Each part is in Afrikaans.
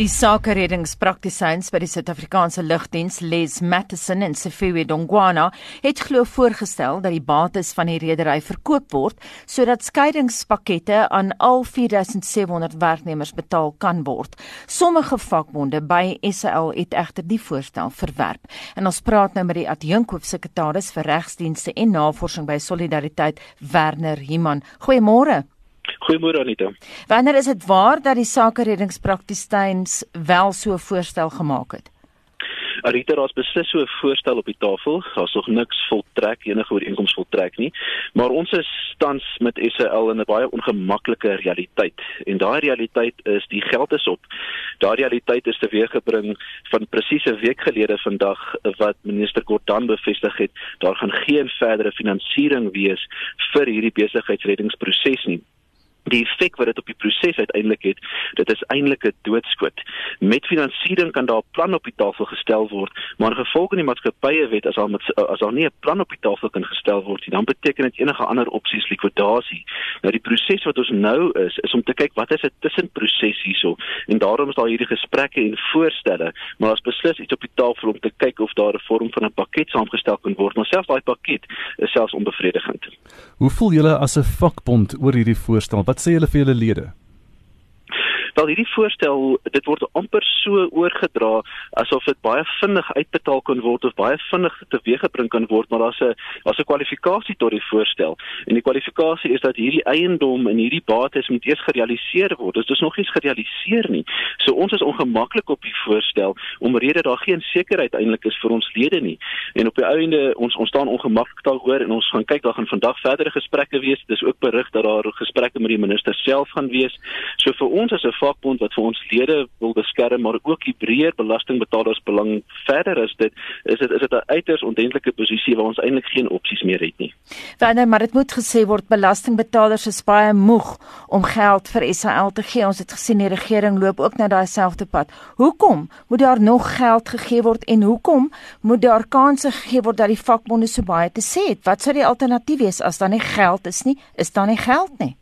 Die sakereddingspraktisyns by die Suid-Afrikaanse Lugdiens, Les Mattison en Sifiwe Dongwana, het glo voorgestel dat die bates van die redery verkoop word sodat skeidingspakkette aan al 4700 werknemers betaal kan word. Sommige vakbonde by SAL het egter die voorstel verwerp. En ons praat nou met die adjunkhoofsekretaris vir regsdienste en navorsing by Solidariteit, Werner Himan. Goeiemôre. Goeiemôre Anita. Wanneer is dit waar dat die sakereddingspraktisyns wel so voorstel gemaak het? Arita daar's beslis so 'n voorstel op die tafel. Daar's nog niks voltrek, enige ooreenkoms voltrek nie. Maar ons is tans met SAL in 'n baie ongemaklike realiteit. En daai realiteit is die geld is op. Daai realiteit is teweeggebring van presies 'n week gelede vandag wat minister Gordhan bevestig het, daar gaan geen verdere finansiering wees vir hierdie besigheidsreddingsproses nie die effek wat dit op die proses uiteindelik het, dit is eintlik 'n doodskoot. Met finansiering kan daar 'n plan op die tafel gestel word, maar gevolg in die maatskappye wet as al met as daar nie 'n plan op die tafel kan gestel word nie, dan beteken dit enige ander opsies likwidasie. Nou die proses wat ons nou is, is om te kyk wat is 'n tussenproses hierso en daarom is daar hierdie gesprekke en voorstelle, maar as beslis iets op die tafel om te kyk of daar 'n vorm van 'n pakket saamgestel kan word, maar selfs daai pakket is selfs onbevredigend. Hoe voel julle as 'n vakbond oor hierdie voorstel? Wat sê julle vir julle lede? Wel hierdie voorstel, dit word amper so oorgedra asof dit baie vinnig uitbetaal kan word of baie vinnig teweeggebring kan word, maar daar's 'n daar's 'n kwalifikasie tot die voorstel. En die kwalifikasie is dat hierdie eiendom en hierdie bates moet eers gerealiseer word. Dit is nog nie gerealiseer nie. So ons is ongemaklik op die voorstel omrede daar geen sekerheid eintlik is vir ons lede nie. En op die einde ons ons staan ongemaklik daaroor en ons gaan kyk daar gaan vandag verdere gesprekke wees. Dis ook berig dat daar gesprekke met die minister self gaan wees. So vir ons as 'n vakbond wat vir ons lede wil beskerm maar ook die breër belastingbetalers belang verder is dit is dit is dit 'n uiters ondentlike posisie waar ons eintlik geen opsies meer het nie. Wanneer maar dit moet gesê word belastingbetalers is baie moeg om geld vir SAL te gee. Ons het gesien die regering loop ook na daai selfde pad. Hoekom moet daar nog geld gegee word en hoekom moet daar kansse gegee word dat die vakbonde so baie te sê het? Wat sou die alternatief wees as daar nie geld is nie? Is daar nie geld nie?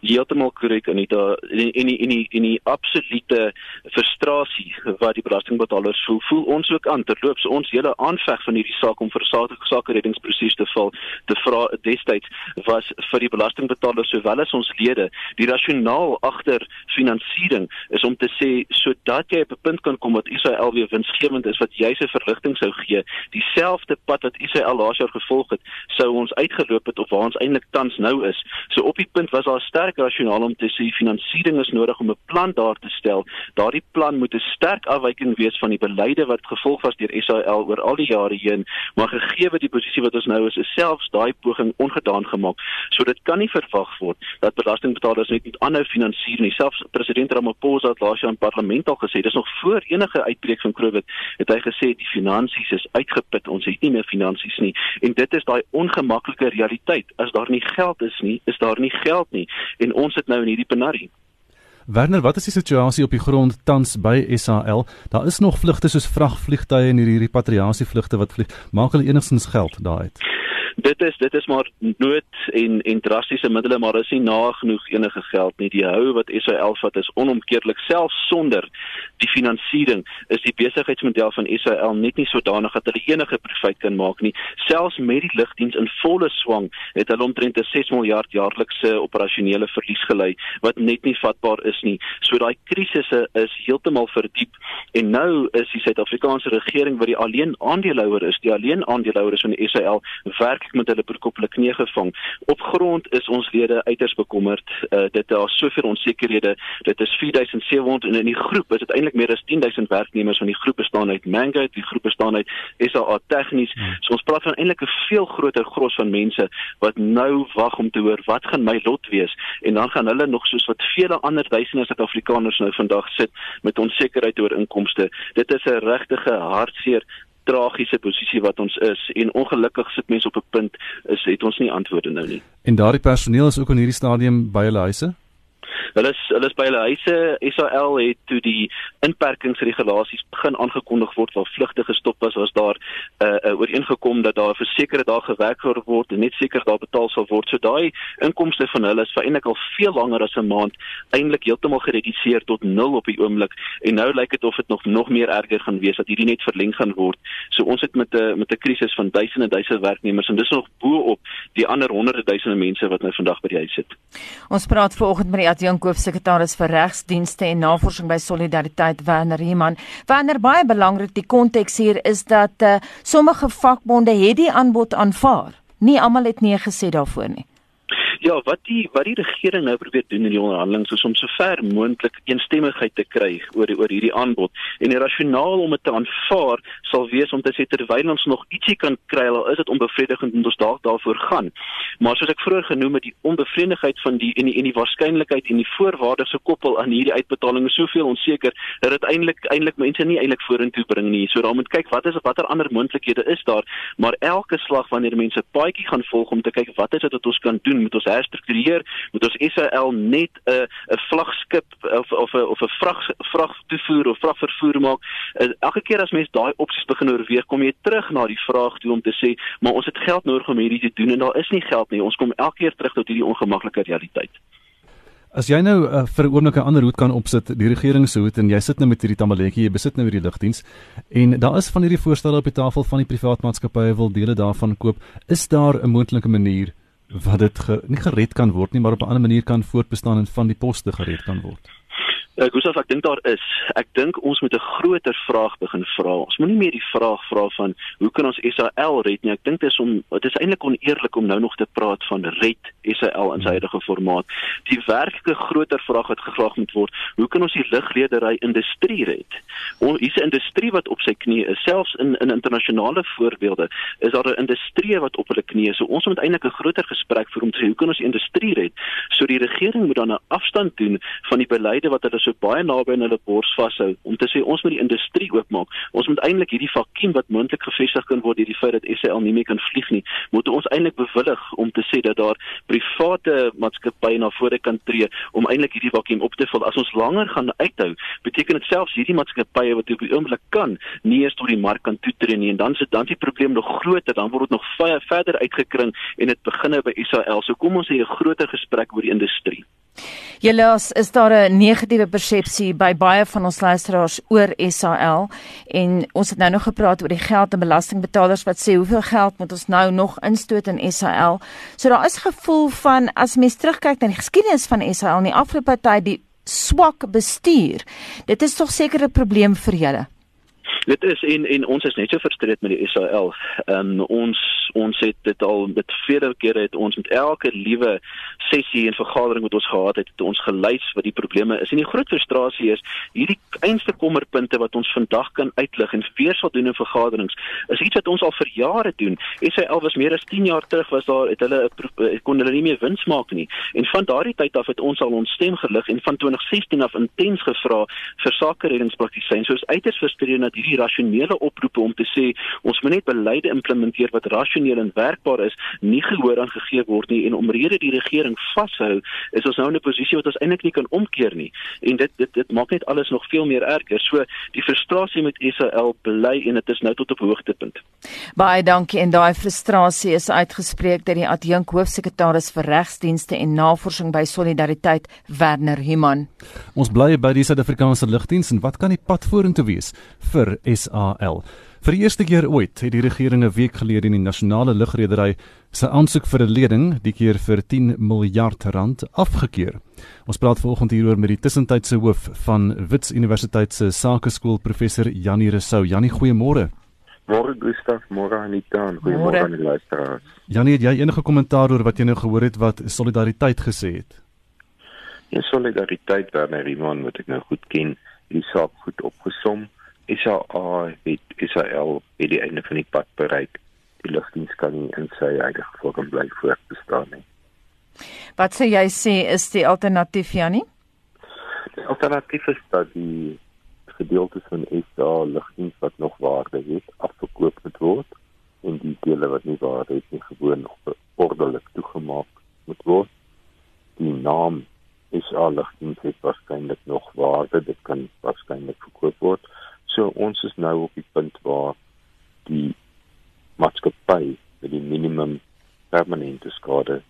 Heeltemal korrek Anita en en die en die en die absolute frustrasie wat die belastingbetalers voel voel ons ook aan. Terloops ons hele aanveg van hierdie saak om vir sake reddingsproses te val te vra destyds was vir die belastingbetalers sowel as ons lede die rasionaal agter finansiering is om te sê sodat jy op 'n punt kan kom wat Israel weer winsgewend is wat jy se verligting sou gee dieselfde pad wat Israel laas jaar gevolg het sou ons uitgeloop het of waar ons eintlik tans nou is. So op die punt was daar sterk rasionaal om te sê finansiering is nodig om 'n plan daar te stel. Daardie plan moet 'n sterk afwyking wees van die beleide wat gevolg was deur SAL oor al die jare heen, maar gegee wat die posisie wat ons nou is, is selfs daai poging ongedaan gemaak. So dit kan nie verwag word dat belastingbetalers net aanhou finansier nie. Selfs president Ramaphosa het laas jaar in parlement al gesê, dis nog voor enige uitbreek van COVID, het hy gesê die finansies is uitgeput, ons het nie meer finansies nie. En dit is daai ongemaklike realiteit. As daar nie geld is nie, is daar nie geld nie en ons sit nou in hierdie penarie. Werner, wat is die situasie op die grond tans by SAL? Daar is nog vlugte soos vragvliegtuie en hierdie repatriasievlugte wat vlieg. Maak hulle enigstens geld daaruit? Dit is dit is maar nood en en drastiese middele maar is nie nagenoeg enige geld nie. Die hou wat SAL vat is onomkeerlik. Self sonder die finansiering is die besigheidsmodel van SAL net nie sodanig dat hulle enige profit kan maak nie. Selfs met die lugdiens in volle swang het hulle omtrent 'n 6 miljard jaarlikse operasionele verlies gelei wat net nie vatbaar is nie. So daai krisisse is heeltemal verdiep en nou is die Suid-Afrikaanse regering wat die alleen aandeelhouer is die alleen aandeelhouer is van die SAL werk met hulle broekoplik knie gevang. Op grond is ons lede uiters bekommerd. Uh, dit daar soveel onsekerhede. Dit is 4700 en in die groep is dit eintlik meer as 10000 werknemers van die groep bestaan uit Mango, die groep bestaan uit SA Tegnies. Hmm. So ons praat van eintlik 'n veel groter gros van mense wat nou wag om te hoor wat gaan my lot wees en dan gaan hulle nog soos wat vele ander duisende Suid-Afrikaners nou vandag sit met onsekerheid oor inkomste. Dit is 'n regtige hartseer tragiese posisie wat ons is en ongelukkig sit mense op 'n punt is het ons nie antwoorde nou nie. En daardie personeel is ook in hierdie stadium by hulle huise? Hulle is hulle is by hulle huise. SAL het toe die inperkingsregulasies begin aangekondig word waar vlugte gestop was, was daar 'n uh, uh, ooreengekom dat daar vir sekere dae gewerk gaan word en net seker daar betaal sal word. So daai inkomste van hulle is vir eintlik al veel langer as 'n maand eintlik heeltemal gereduseer tot 0 op die oomblik en nou lyk dit of dit nog nog meer erger gaan wees dat hierdie net verleng gaan word. So ons het met 'n met 'n krisis van duisende en duisende werknemers en dis nog bo op die ander honderde duisende mense wat nou vandag by die huis sit. Ons praat vanoggend met die adjunk hoofsekretaris vir regsdienste en navorsing by Solidariteit Werner Heeman. Werner, baie belangrik die konteks hier is dat uh, sommige vakbonde het die aanbod aanvaar. Nie almal het nee gesê daarvoor nie. Ja, wat die wat die regering nou probeer doen in die onderhandelinge is om so ver moontlik eensstemmigheid te kry oor oor hierdie aanbod. En die rasionaal om dit te aanvaar sal wees om te sê terwyl ons nog ietsie kan kry, al is dit onbevredigend en ons dalk daarvoor gaan. Maar soos ek vroeër genoem het, die onbevredigheid van die en die en die waarskynlikheid en die voorwaardes gekoppel aan hierdie uitbetaling is soveel onseker dat dit eintlik eintlik mense nie eintlik vorentoe bring nie. So daarom moet kyk wat is watter ander moontlikhede is daar, maar elke slag wanneer mense paadjie gaan volg om te kyk wat is dit wat ons kan doen met ons herstruktureer moet ons SAL net 'n uh, 'n vlaggenskap of of 'n of 'n vrag vrag toevoer of vragvervoer maak. Uh, elke keer as mense daai opsies begin oorweeg, kom jy terug na die vraag toe om te sê, maar ons het geld nodig om hierdie te doen en daar is nie geld nie. Ons kom elke keer terug tot hierdie ongemaklike realiteit. As jy nou uh, vir 'n oomblik 'n ander hoed kan opsit, die regering se hoed en jy sit nou met hierdie tamaletjie, jy besit nou hierdie lugdiens en daar is van hierdie voorstelle op die tafel van die privaat maatskappye wil dele daarvan koop, is daar 'n moontlike manier wat dit ge, nie gered kan word nie, maar op 'n ander manier kan voortbestaan en van die poste gered kan word. Ek gous ek dink daar is. Ek dink ons moet 'n groter vraag begin vra. Ons moenie meer die vraag vra van hoe kan ons SAL red nie. Ek dink dit is om dit is eintlik oneerlik om nou nog te praat van red SAL in sy huidige formaat. Die werklike groter vraag wat gevra moet word, hoe kan ons die lugredery industrie red? Ons hier's 'n industrie wat op sy knie is. Selfs in in internasionale voorbeelde is daar 'n industrie wat op hulle knie is. So ons moet eintlik 'n groter gesprek voer om te sê hoe kan ons die industrie red? So die regering moet dan 'n afstand doen van die beleide wat hulle so baie naby aan hulle bors vashou om te sê ons moet die industrie oopmaak. Ons moet eintlik hierdie vakuum wat moontlik gevestig kan word deur die feit dat SAL nie meer kan vlieg nie, moet ons eintlik bewillig om te sê dat daar private maatskappye na vore kan tree om eintlik hierdie vakuum op te vul. As ons langer gaan uithou, beteken dit selfs hierdie maatskappye wat op die oomblik kan nie eens tot die mark kan toetree nie en dan sit dan die probleem nog groter, dan word dit nog verder uitgekring en dit begin by SAL. So kom ons hê 'n groter gesprek oor die industrie. Julle is daar 'n negatiewe persepsie by baie van ons luisteraars oor SAL en ons het nou nog gepraat oor die geld en belastingbetalers wat sê hoeveel geld moet ons nou nog instoot in SAL. So daar is gevoel van as mens terugkyk na die geskiedenis van SAL in die afgelope tyd die swak bestuur. Dit is tog seker 'n probleem vir julle. Dit is en en ons is net so frustreerd met die SAL. Ehm um, ons ons het dit al met vele kere het ons met elke liewe sessie en vergadering wat ons gehad het, het ons gelys wat die probleme is. En die groot frustrasie is hierdie einste kommerpunte wat ons vandag kan uitlig en weer sal doen in vergaderings. Is iets wat ons al vir jare doen. SAL was meer as 10 jaar terug was daar het hulle kon hulle nie meer wins maak nie. En van daardie tyd af het ons al ons stem gelig en van 2016 af intens gevra vir sake reddingspraktisyns. So is uiters frustrerend dat hierdie rasionele oproepe om te sê ons moet net beleide implementeer wat rasioneel en werkbaar is, nie gehoor aan gegee word nie en omrede die regering vashou, is ons nou in 'n posisie wat ons eintlik nie kan omkeer nie. En dit dit dit maak net alles nog veel meer erger. So die frustrasie met Israel bly en dit is nou tot op hoogtepunt. Baie dankie en daai frustrasie is uitgespreek deur die adjunk hoofsekretaris vir regsdienste en navorsing by Solidariteit Werner Human. Ons bly by die Suid-Afrikaanse lugdiens en wat kan die pad vorentoe wees vir SAL. Vir die eerste keer ooit het die regering 'n week gelede in die nasionale lugredery se aansoek vir 'n lening, die keer vir 10 miljard rand, afgekeur. Ons praat vanoggend hieroor met die tussentydse hoof van Wits Universiteit se Sakeskool professor Janie Resou. Janie, goeiemôre. Môre Gustaf, môre Anita, goeiemôre aan die luisteraars. Janie, het jy enige kommentaar oor wat jy nou gehoor het wat solidariteit gesê het? Ja, solidariteit waarmee Rimon moet ek nou goed ken, die saak goed opgesom. SAA het Israel het die einde van die pad bereik. Die lugdiens kan nie in sy eie vorm bly voortbestaan nie. Wat sê jy sê is die alternatief Janie? Die alternatief is dat die gedeeltes van SA lugdiens wat nog waarde het afgekoop moet word en die dele wat nie waarde het nie gewoon ordelik toegemaak moet word. Die naam SA ligdiens het waarskynlik nog waarde, dit kan waarskynlik verkoop word. So ons is nou op die punt waar die maatskappy vir die minimum permanente skade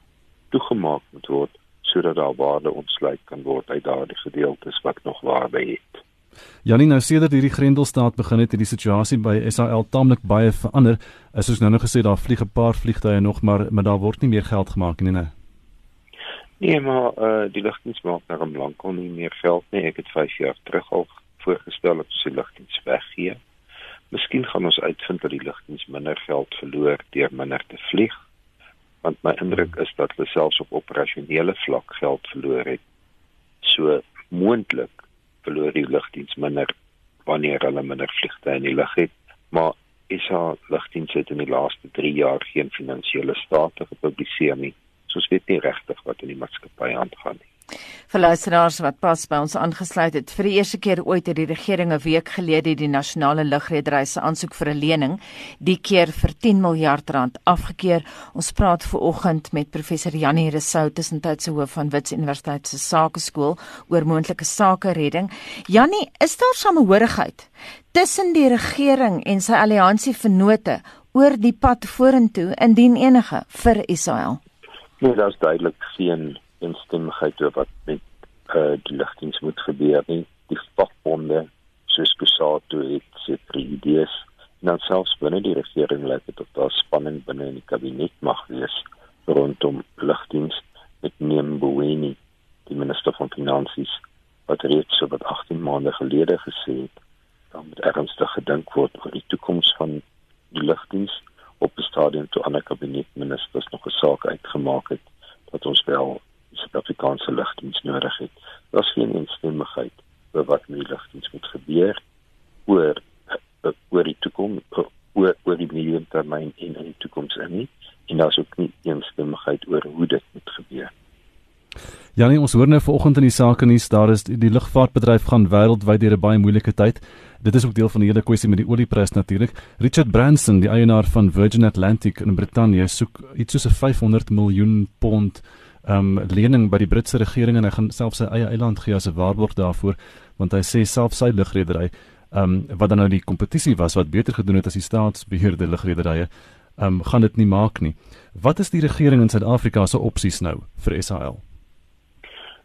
toegemaak moet word sodat daar waarde ontsluit kan word uit daardie gedeeltes wat nog waarde het. Janie nou sedert hierdie Grendelstaat begin het, het die situasie by SAL taamlik baie verander. As ons nou nog gesê daar vlieg 'n paar vliegtye nog maar maar daar word nie meer geld gemaak nie, nee. Nee, maar uh die lugdiens maak nou om lankal nie meer geld nie. Ek het 5 jaar terug al voorgestel dat ons die lugdiens weggee. Miskien gaan ons uitvind dat die lugdiens minder geld verloor deur minder te vlieg. Want my indruk is dat hulle selfs op operasionele vlak geld verloor het. So moontlik verloor die lugdiens minder wanneer hulle minder vliegtye in die lug het, maar ISA lugdiens het in die laaste 3 jaar geen finansiële state gepubliseer nie. So ons weet nie regtig wat in die maatskappy aangaan nie. Vir luisteraars wat pas by ons aangesluit het, vir die eerste keer ooit het die regering 'n week gelede die nasionale lugredery se aansoek vir 'n lening, die keer vir 10 miljard rand afgekeur. Ons praat ver oggend met professor Janie Resou, tussentydse hoof van Wits Universiteit se Sakeskool oor moontlike sake redding. Janie, is daar samehorigheid tussen die regering en sy alliansie vennote oor die pad vorentoe indien enige vir Israel? Nee, daar is duidelik geen instemmigheid oor wat met uh, die ligdiens moet gebeur nie. Die vakbonde soos Kusato het sekere idees en dan selfs binne die regering lyk dit of daar spanning binne in die kabinet mag wees rondom ligdiens met Nemboweni, die minister van finansies wat reeds so wat 18 maande gelede gesê het dan moet ernstig gedink word oor die toekoms van die ligdiens op die stadium toe ander kabinetministers nog 'n saak uitgemaak het dat ons wel Suid-Afrikaanse lugdiens nodig het. Daar's geen eensstemmigheid oor wat met die lugdiens moet gebeur oor eh, oor die toekoms oor oor die mediumtermyn en in die toekoms en nie en daar's ook nie eensstemmigheid oor hoe dit moet gebeur. Janie, ons hoor nou vanoggend in die sake nuus daar is die, die lugvaartbedryf gaan wêreldwyd deur 'n baie moeilike tyd. Dit is ook deel van die hele kwessie met die olieprys natuurlik. Richard Branson, die eienaar van Virgin Atlantic in Brittanje, soek iets soos 'n 500 miljoen pond um lening by die Britse regering en hy gaan self sy eie eiland gee as 'n waarborg daarvoor want hy sê self sy lugredery um wat dan nou die kompetisie was wat beter gedoen het as die staatsbeheerde lugrederye um gaan dit nie maak nie. Wat is die regering in Suid-Afrika se opsies nou vir SAL?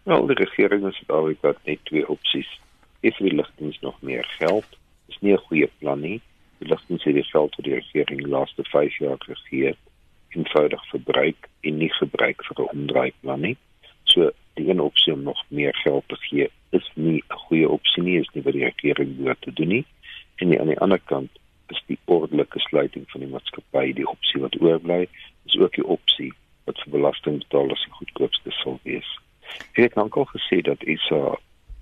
Wel, die regering in Suid-Afrika het net twee opsies. Is die lugdiens nog meer geld? Dis nie 'n goeie plan nie. Die lugdiens het die geld wat die regering die laaste 5 jaar gegee het eenvoudig verbruik en nie gebruik vir 'n omdraaiplan nie. So die een opsie om nog meer geld te gee is nie 'n goeie opsie nie, is nie wat die regering behoort te doen nie. En die, aan die ander kant is die ordelike sluiting van die maatskappy die opsie wat oorbly, is ook die opsie wat vir belastingbetalers die goedkoopste sal wees. Ek het nou al gesê dat is 'n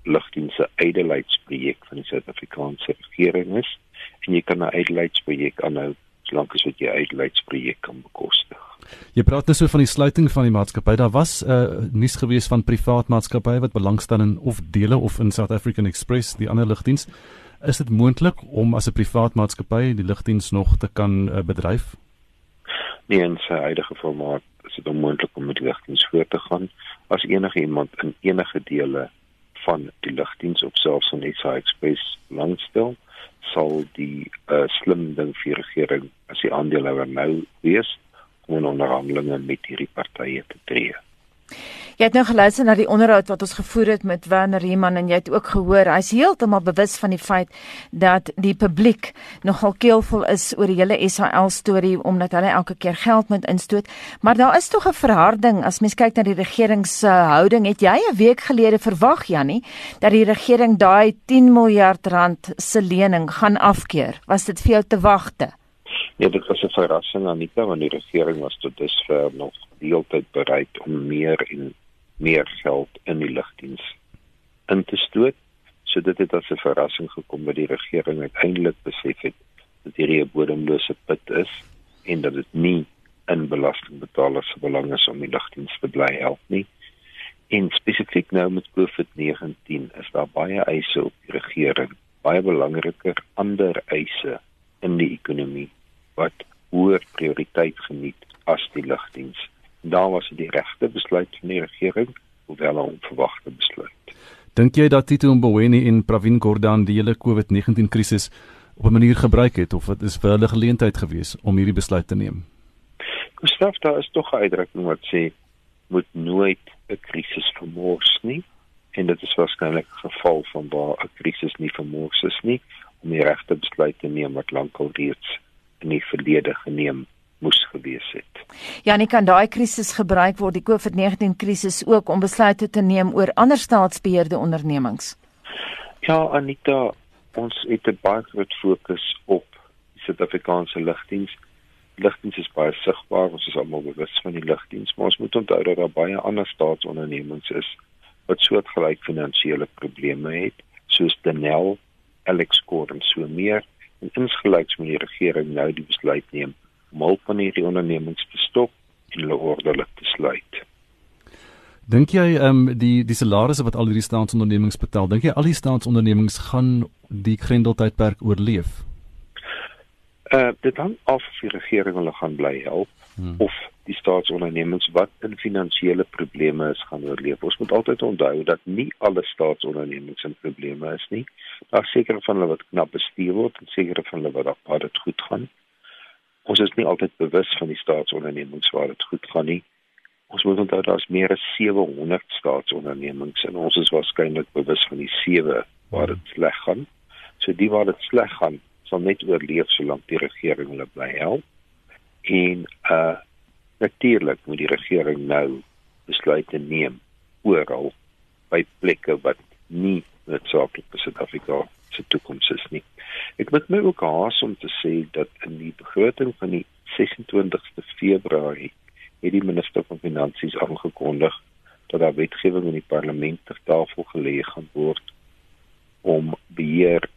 lugdienste eidelheidsprojek van die Suid-Afrikaanse regering is en jy kan 'n eidelheidsprojek aanhou solank as wat jy uitleidsprojek kan bekostig. Jy praat nou so van die sluiting van die maatskappy. Daar was 'n uh, nuus gewees van privaat maatskappye wat belangstel in of dele of in South African Express, die ander lugdiens. Is dit moontlik om as 'n privaat maatskappy die lugdiens nog te kan uh, bedryf? Nee, in sy huidige formaat is dit onmoontlik om met die lugdiens voort te gaan as enige iemand in enige dele van die lugdiens op selfs in SA Express langstel sal die uh, slim ding vir die regering as die aandeelhouer nou wees om in onderhandelinge met hierdie partye te tree. Jy het nou geluister na die onderhoud wat ons gevoer het met Werner Riemann en jy het ook gehoor hy's heeltemal bewus van die feit dat die publiek nogal keelvol is oor die hele SAL storie omdat hulle elke keer geld moet instoot, maar daar is tog 'n verharding as mens kyk na die regering se houding. Het jy 'n week gelede verwag Jannie dat die regering daai 10 miljard rand se lening gaan afkeer? Was dit vir jou te wagte? Ja, dit was 'n verrassing aan Nika want die regering was tot dusver nog deeltyd bereid om meer en meer geld in die lugdiens in te stoot. So dit het as 'n verrassing gekom dat die regering uiteindelik besef het dat hierdie 'n bodemlose put is en dat dit nie in belastingbetalers se belang is om die lugdiens te bly help nie. En spesifiek nou met COVID-19 is daar baie eise op die regering, baie belangriker ander eise in die ekonomie wat hoër prioriteit geniet as die lugdiens. Daar was dit die regte besluit van die regering, hoewel 'n onverwagte besluit. Dink jy dat Tito Mboweni en Pravin Gordhan die hele COVID-19 krisis op 'n manier gebruik het of dit is vir hulle geleentheid gewees om hierdie besluit te neem? Gustav, daar is tog 'n uitdrukking wat sê moet nooit 'n krisis vermors nie en dit is waarskynlik 'n geval van waar 'n krisis nie vermors is nie om die regte besluit te neem wat lankal reeds in die verlede geneem moes gewees het. Ja, nie kan daai krisis gebruik word die COVID-19 krisis ook om besluite te neem oor ander staatsbeheerde ondernemings. Ja, Anita, ons het 'n baie groot fokus op die Suid-Afrikaanse lugdiens. Lugdiens is baie sigbaar, ons is almal bewus van die lugdiens, maar ons moet onthou dat daar baie ander staatsondernemings is wat soortgelyk finansiële probleme het, soos Denel, Alex Core en so meer. En insgelyks moet die regering nou die besluit neem om hulp van hierdie ondernemings te stop en hulle ordelik te sluit. Dink jy ehm um, die die salarisse wat al hierdie staatsondernemings betaal, dink jy al die staatsondernemings gaan die Grendeltydperk oorleef? Uh dit hang af of die regering hulle gaan bly help hmm. of die staatsondernemings wat in finansiële probleme is gaan oorleef. Ons moet altyd onthou dat nie alle staatsondernemings in probleme is nie. Daar seker van hulle wat knap bestuur word en seker van hulle wat daar dit goed gaan. Ons is nie altyd bewus van die staatsondernemings waar dit goed gaan nie. Ons moet onthou daar's meer as 700 staatsondernemings en ons is waarskynlik bewus van die sewe waar dit sleg gaan. So die waar dit sleg gaan, sal net oorleef solank die regering hulle bly help. En uh natuurlik moet die regering nou besluite neem oral by plekke wat nie noodsaaklik vir Suid-Afrika se toekoms is nie. Ek moet my ook haas om te sê dat in die begroting van die 26ste Februarie het die minister van finansies aangekondig dat daar wetgewing in die parlement ter tafel gelê gaan word om beheer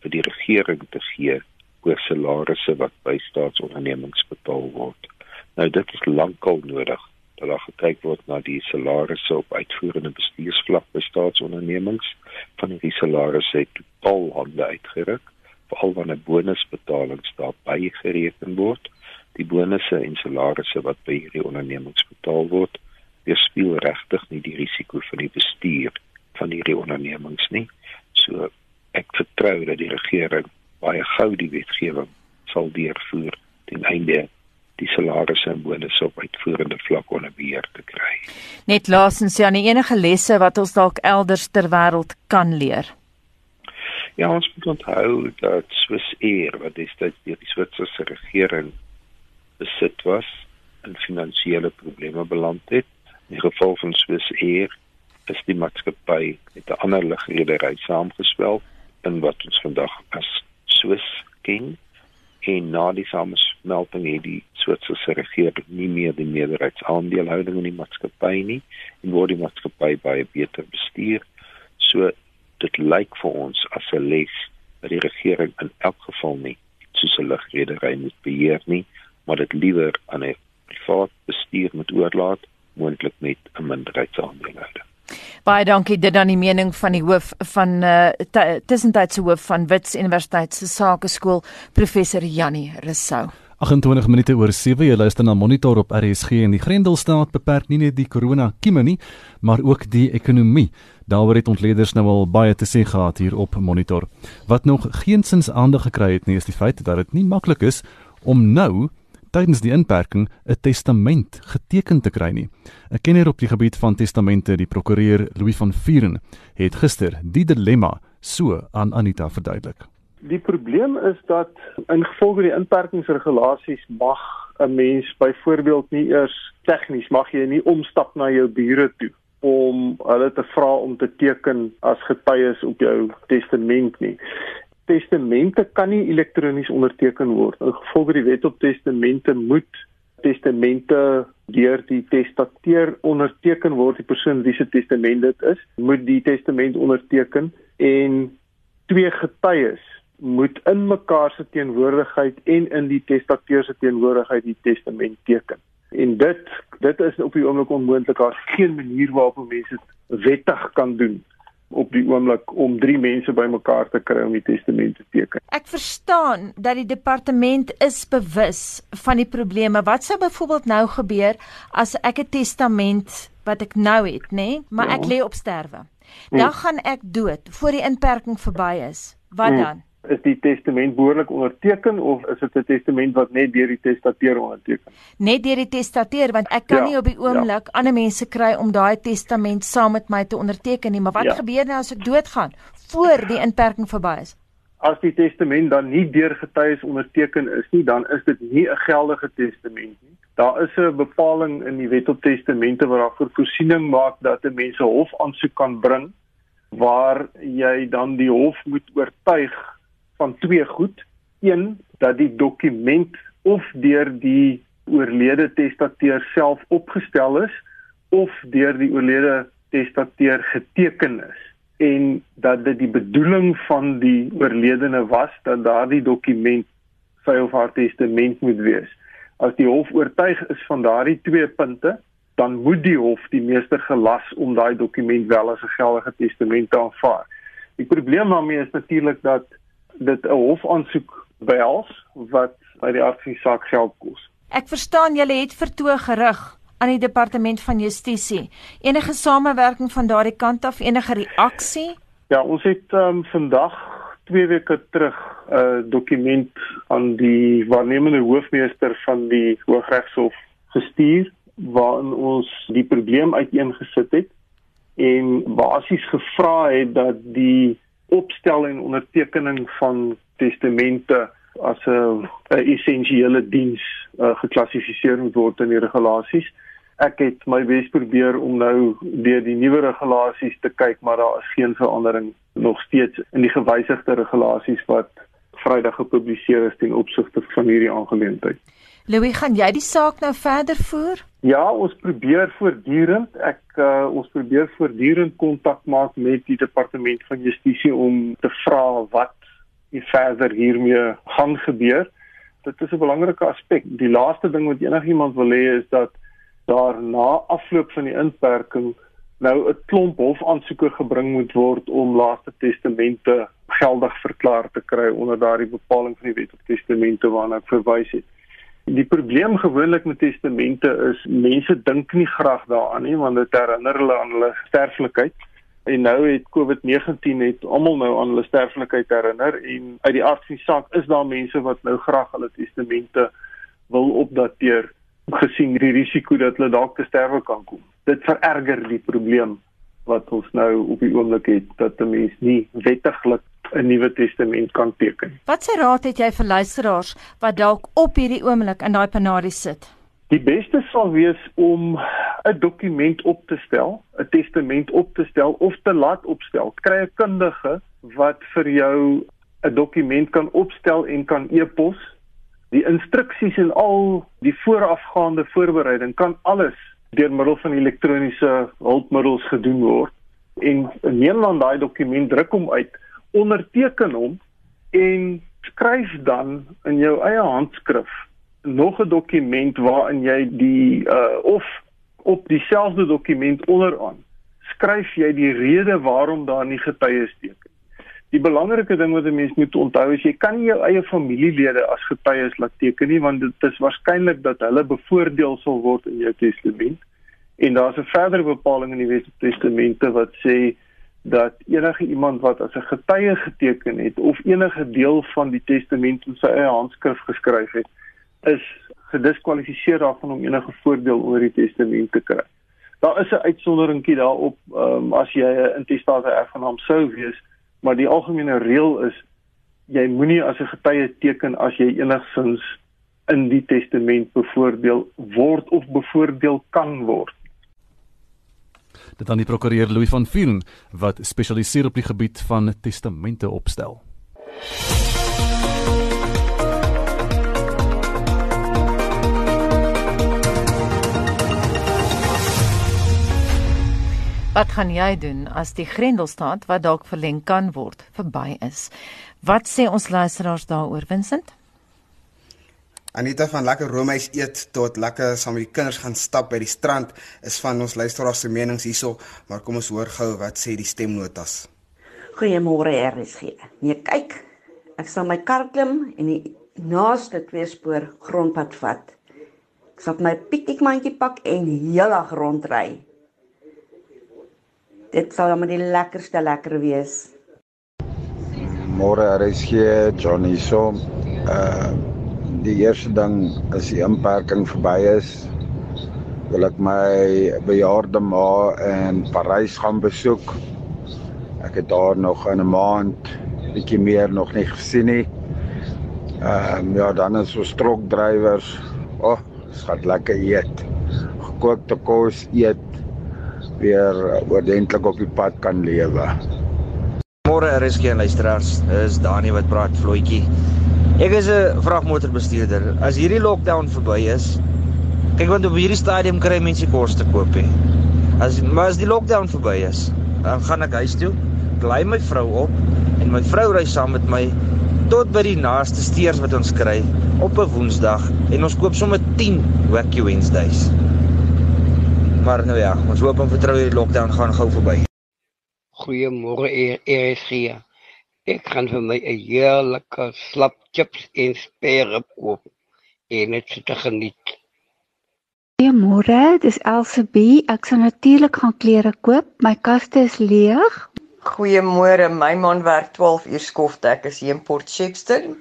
vir die regering te gee oor salarisse wat by staatsondernemings betaal word. Nou dit is lankal nodig dat daar gekyk word na die salarisse op uitvoerende bestuursvlak by staatsondernemings van die salarisse het totaal hande uitgeruk veral wanneer bonusbetalings daarbey gereken word die bonusse en salarisse wat by hierdie ondernemings betaal word, weerspieël regtig nie die risiko van die bestuur van hierdie ondernemings nie. So ek vertrou dat die regering baie gou die wetgewing sal deurvoer ten einde die salarisse en bonusse op uitvoerende vlak onder beheer te kry. Net laasens ja, enige lesse wat ons dalk elders ter wêreld kan leer. Ja, ons moet onthou dat Swiss Air wat destyds deur die Switserse regering besit was en finansiële probleme beland het. In die geval van Swiss Air is die maatskappy met 'n ander lugredery saamgeswel in wat ons vandag as Swiss ken en na die samesmelting het die Switserse regering nie meer die meerderheidsaandeelhouding in die maatskappy nie en word die maatskappy baie beter bestuur. So dit lyk vir ons as 'n les dat die regering in elk geval nie soos 'n lugredery moet beheer nie maar dit liewer aan 'n privaat bestuur moet oorlaat moontlik met 'n minderheidsaandeelhouder. Baie dankie dit dan die mening van die hoof van uh, tussentydse hoof van Wits Universiteit se Sakeskool professor Jannie Rousseau. 28 minute oor 7 jy luister na Monitor op RSG en die Grendelstaat beperk nie net die corona kieme nie maar ook die ekonomie. Daaroor het ontleeders nou al baie te sê gehad hier op Monitor. Wat nog geensins aandag gekry het nie is die feit dat dit nie maklik is om nou tydens die inperking 'n testament geteken te kry nie. 'n Kenner op die gebied van testamente, die prokureur Louis van Vuren, het gister die dilemma so aan Anita verduidelik. Die probleem is dat in gevolge die inperkingsregulasies mag 'n mens byvoorbeeld nie eers tegnies mag jy nie omstap na jou bure toe om hulle te vra om te teken as getuies op jou testament nie testamente kan nie elektronies onderteken word. In gevolg die wet op testamente moet testamente deur die testateur onderteken word. Die persoon wie se testament dit is, moet die testament onderteken en twee getuies moet in mekaar se teenwoordigheid en in die testateur se teenwoordigheid die testament teken. En dit dit is op die oomblik onmoontlik. Daar's geen manier waarop mense wettig kan doen op die oomblik om drie mense bymekaar te kry om die testament te teken. Ek verstaan dat die departement is bewus van die probleme. Wat sou byvoorbeeld nou gebeur as ek 'n testament wat ek nou het, nê, nee, maar ja. ek lê op sterwe. Dan hmm. gaan ek dood voor die inperking verby is. Wat hmm. dan? Is die testament behoorlik onderteken of is dit 'n testament wat net deur die testateur onderteken? Net deur die testateur want ek kan ja, nie op die oomblik ja. ander mense kry om daai testament saam met my te onderteken nie, maar wat ja. gebeur nou as ek doodgaan voor die inperking verby is? As die testament dan nie deur getuies onderteken is nie, dan is dit nie 'n geldige testament nie. Daar is 'n bepaling in die Wet op Testamente wat daarvoor voorsiening maak dat 'n mens 'n hof aansoek kan bring waar jy dan die hof moet oortuig van twee goed. Een dat die dokument of deur die oorlede testateur self opgestel is of deur die oorlede testateur geteken is en dat dit die bedoeling van die oorledene was dat daardie dokument sy of haar testament moet wees. As die hof oortuig is van daardie twee punte, dan moet die hof die meester gelas om daai dokument wel as 'n geldige testament te aanvaar. Die probleem daarmee is natuurlik dat dit 'n hofaansoek behels wat by die aard van die saak geld kos. Ek verstaan julle het vertoog gerig aan die departement van justisie. Enige samewerking van daardie kant af, enige reaksie? Ja, ons het um, vandag 2 weke terug 'n uh, dokument aan die waarnemende hoofmeester van die Hooggeregshof gestuur waarin ons die probleem uiteengesit het en basies gevra het dat die opstel en ondertekening van testamente as 'n essensiële diens uh, geklassifiseer word in die regulasies. Ek het my bes probeer om nou deur die nuwe regulasies te kyk, maar daar is geen verandering nog steeds in die gewysigde regulasies wat Vrydag gepubliseer is ten opsigte van hierdie aangeleentheid. Louis, gaan jy die saak nou verder voer? Ja, ons probeer voortdurend. Ek uh, ons probeer voortdurend kontak maak met die departement van justisie om te vra wat hier verder hiermee gaan gebeur. Dit is 'n belangrike aspek. Die laaste ding wat enigiemand wil hê is dat daar na afloop van die inperking nou 'n klomp hofaansoeke gebring moet word om laaste testamente geldig verklaar te kry onder daardie bepaling van die wet op testamente waarna ek verwys het. Die probleem gewoonlik met testamente is mense dink nie graag daaraan nie want dit herinner hulle aan hulle sterflikheid. En nou het COVID-19 het almal nou aan hulle sterflikheid herinner en uit die aard van die saak is daar mense wat nou graag hulle testamente wil opdateer gesien die risiko dat hulle dalk te sterwe kan kom. Dit vererger die probleem wat ons nou op die oomblik het dat 'n mens nie wettiglik 'n Nuwe Testament kan teken. Wat se raad het jy vir luisteraars wat dalk op hierdie oomblik in daai panarie sit? Die beste sal wees om 'n dokument op te stel, 'n testament op te stel of te laat opstel. Kry 'n kundige wat vir jou 'n dokument kan opstel en kan e-pos. Die instruksies en al die voorafgaande voorbereiding kan alles deur middel van elektroniese hulpmiddels gedoen word. En neem dan daai dokument, druk hom uit onderteken hom en skryf dan in jou eie handskrif nog 'n dokument waarin jy die uh of op dieselfde dokument onderaan skryf jy die rede waarom daar nie getuies teken. Die belangrike ding wat 'n mens moet onthou is jy kan nie jou eie familielede as getuies laat teken nie want dit is waarskynlik dat hulle bevoordeel sal word in jou testament. En daar's 'n verdere bepaling in die Wet op Testamente wat sê dat enige iemand wat as 'n getuie geteken het of enige deel van die testament in sy eie handskrif geskryf het, is gediskwalifiseer daarvan om enige voordeel oor die testament te kry. Daar is 'n uitsonderingkie daarop um, as jy 'n intestate erfgenaam sou wees, maar die algemene reël is jy moenie as 'n getuie teken as jy enigsins in die testament bevoordeel word of bevoordeel kan word dit aan die prokureur Louis van Vuren wat spesialiseer op die gebied van testamente opstel. Wat gaan jy doen as die Grendelstaat wat dalk verleng kan word verby is? Wat sê ons luisteraars daaroor, Vincent? Anita van lekker roomys eet tot lekker saam met die kinders gaan stap by die strand is van ons luisteraars se menings hierso, maar kom ons hoor gou wat sê die stemnotas. Goeiemôre RSG. Nee, kyk. Ek sal my kar klim en die naaste twee spoor grondpad vat. Ek sal my piknikmandjie pak en heeldag rondry. Dit sal maar die lekkerste lekker wees. Môre RSG Johnny so uh die eerste ding as die inperking verby is wil ek my bejaarde ma in Parys gaan besoek. Ek het daar nog in 'n maand bietjie meer nog nie gesien nie. Ehm um, ja, dan is ons trokdrywers. O, oh, gaan lekker eet. Gekookte kos eet weer oordentlik op die pad kan lewe. Môre is geen luisteraars. Dis Dani wat praat vloetjie. Ek is 'n vragmotorbestuurder. As hierdie lockdown verby is, kyk want op hierdie stadium kry mense kos te koop hè. As maar as die lockdown verby is, dan gaan ek huis toe, bly my vrou op en my vrou ry saam met my tot by die naaste steers wat ons kry op 'n Woensdag en ons koop sommer 10 Wacky Wednesdays. Maar nou ja, ons hoop en vertrou die lockdown gaan gou verby. Goeiemôre ESG. Ek gaan vir my 'n heerlike slap chips en spare koop en dit te geniet. Goeiemôre, dis Elsabie. Ek sal natuurlik gaan klere koop. My kaste is leeg. Goeiemôre, my man werk 12 uur skofte. Ek is hier in Port Shepstone.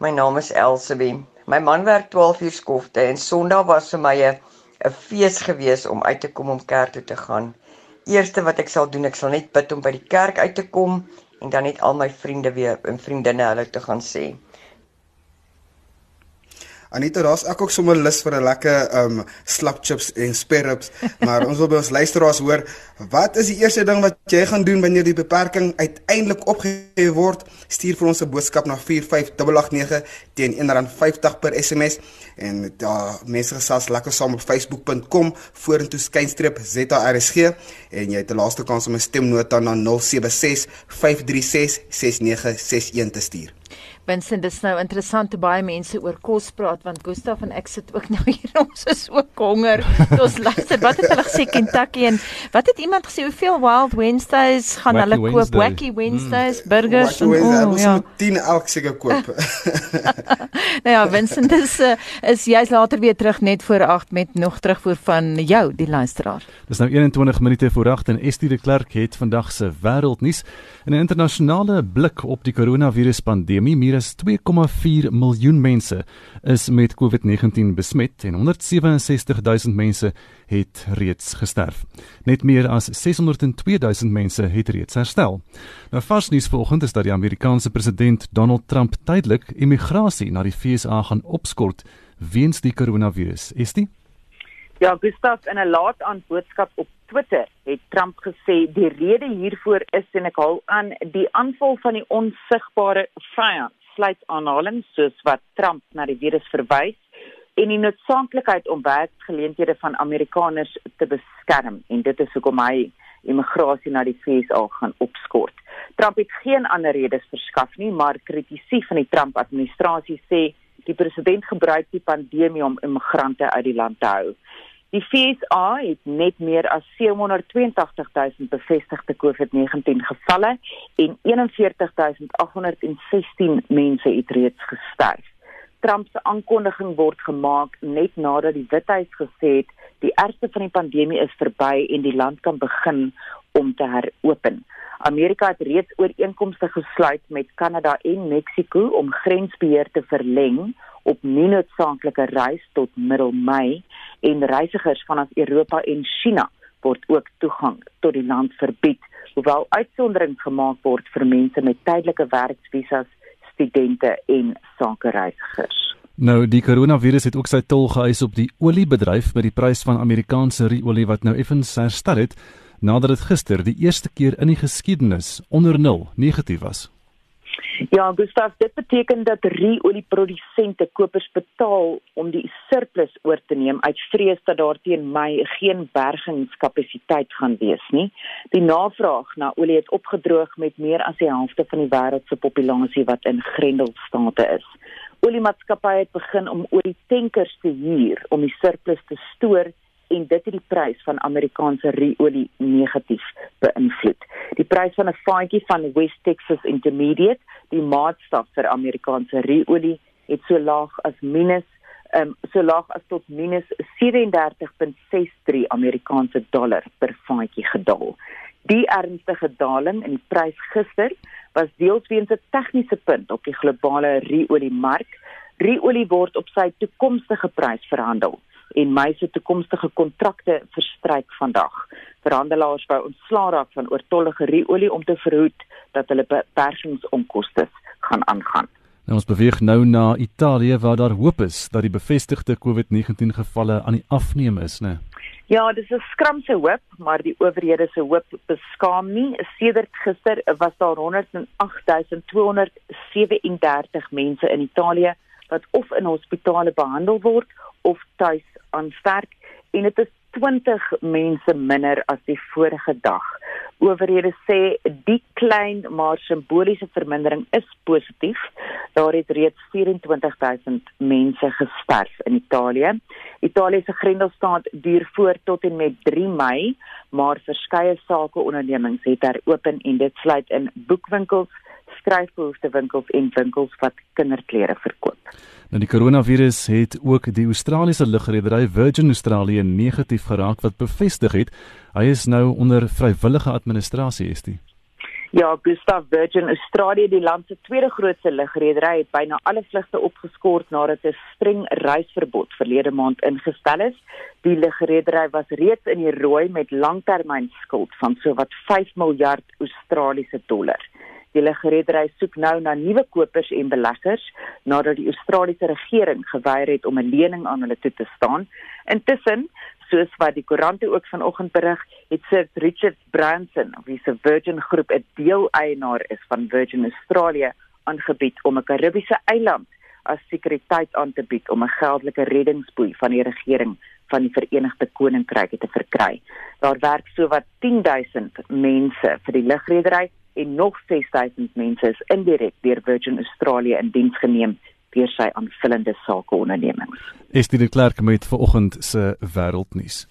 My naam is Elsabie. My man werk 12 uur skofte en Sondag was vir my 'n 'n fees gewees om uit te kom om kerk toe te gaan. Eerste wat ek sal doen, ek sal net bid om by die kerk uit te kom en dan net al my vriende weer en vriendinne hulle te gaan sê. Anita, daar's ek ook sommer lus vir 'n lekker um slap chips en spare ribs, maar ons wil by ons luisteraars hoor, wat is die eerste ding wat jy gaan doen wanneer die beperking uiteindelik opgehef word? Stuur vir ons 'n boodskap na 45889 teen R1.50 per SMS en daar mense gesels lekker saam op facebook.com vorentoe skynstreep ZARSG en jy het 'n laaste kans om 'n stemnota na 076 536 6961 te stuur. Vincent, dis nou interessant hoe baie mense oor kos praat want Gustaf en ek sit ook nou hier ons is ook honger. Ons luister, wat het hulle gesê Kentucky en wat het iemand gesê hoeveel Wild Wednesdays gaan Wacky hulle koop? Wednesday. Wacky Wednesdays, Mm. burgers Wat en oh, oh, ons ja. moet 10 elk seker koop. Nou ja, Vincent is uh, is jy's later weer terug net voor 8 met nog terugvoer van jou die luisteraar. Dis nou 21 minute voor 8 en Estie de Klerk het vandag se wêreldnuus in 'n internasionale blik op die koronaviruspandemie. Meer as 2,4 miljoen mense is met COVID-19 besmet en 167 000 mense het reeds gesterf. Net meer as 602 000 mense het reeds herstel. Nou vars nuus vanoggend is dat die Amerikaanse president Donald Trump tydelik immigrasie na die VSA gaan opskort weens die koronavirus. Estie Ja, Gustaf in 'n laat aan boodskap op Twitter het Trump gesê die rede hiervoor is en ek haal aan die aanval van die onsigbare vyand sluit aanhalings soos wat Trump na die virus verwys en die noodsaaklikheid om werksgeleenthede van Amerikaners te beskerm en dit is hoekom hy immigrasie na die VSA gaan opskort. Trump het geen ander redes verskaf nie, maar kritici van die Trump administrasie sê die president gebruik die pandemie om immigrante uit die land te hou. Die FSA het net meer as 782 000 bevestigde COVID-19 gevalle en 41816 mense het reeds gesterf. Trump se aankondiging word gemaak net nadat die Withuis gesê het die ergste van die pandemie is verby en die land kan begin om te heropen. Amerika het reeds ooreenkomste gesluit met Kanada en Mexiko om grensbeheer te verleng op nie noodsaaklike reis tot middel Mei en reisigers vanaf Europa en China word ook toegang tot die land verbied, hoewel uitsonderings gemaak word vir mense met tydelike werksvisas, studente en sakereisigers. Nou die koronavirus het ook sy tol geëis op die oliebedryf met die prys van Amerikaanse ruolie wat nou effens herstel het nadat dit gister die eerste keer in die geskiedenis onder 0 negatief was. Ja, Gustav, dit beteken dat ruolieprodusente kopers betaal om die surplus oor te neem uit vrees dat daar teen Mei geen bergingskapasiteit gaan wees nie. Die navraag na olie het opgedroog met meer as die helfte van die wêreld se populasie wat in grendelstate is. Oliemaatskappye het begin om olietankers te huur om die surplus te stoor en dit het die prys van Amerikaanse ruolie negatief beïnvloed. Die prys van 'n vaatjie van West Texas Intermediate, die maatstaf vir Amerikaanse ruolie, het so laag as minus um, so laag as tot minus 37.63 Amerikaanse dollar per vaatjie gedaal. Die ernstige daling in die prys gister was deels weens 'n tegniese punt op die globale ruoliemark. Ruolie word op sy toekomstige prys verhandel en my se toekomstige kontrakte verstryk vandag. Verhandelaars wou ontslaa raak van oortollige ruolie om te verhoed dat hulle beperkingsonkoste gaan aangaan. Nou ons beweeg nou na Italië waar daar hoop is dat die bevestigde COVID-19 gevalle aan die afneem is, né? Ja, dis 'n skramse hoop, maar die owerhede se hoop beskaam nie. Sedert gister was daar 108237 mense in Italië wat of in hospitale behandel word of tuis aansterk en dit is 20 mense minder as die vorige dag. Owerhede sê die klein maar simboliese vermindering is positief. Daar het reeds 24000 mense gesterf in Italië. Italië se grendelstaat duur voort tot en met 3 Mei, maar verskeie sakeondernemings het heropen en dit sluit in boekwinkels, skryfboekewinkels en winkels wat kinderklere verkoop. Nou die koronavirus het ook die Australiese lugredery Virgin Australia negatief geraak wat bevestig het hy is nou onder vrywillige administrasie is die. Ja, Gustav Virgin Australia, die land se tweede grootste lugredery, het byna alle vlugte opgeskort nadat 'n streng reisverbod verlede maand ingestel is. Die lugredery was reeds in die rooi met langtermynskuld van sowat 5 miljard Australiese dollar. Die legeredery soek nou na nuwe kopers en beleggers nadat die Australiese regering geweier het om 'n lening aan hulle toe te staan. Intussen, soos wat die koerante ook vanoggend berig, het Sir Richard Branson, wie se Virgin Groep 'n deel-eienaar is van Virgin Australia, aangebied om 'n Karibiese eiland as sekuriteit aan te bied om 'n geldelike reddingsboei van die regering van die Verenigde Koninkryk te verkry. Daar werk sowat 10000 mense vir die lugredery en nog 6000 mense is indirek deur Virgin Australia in diens geneem deur sy aanvullende sakeondernemings. Is dit klerk met vanoggend se wêreldnuus?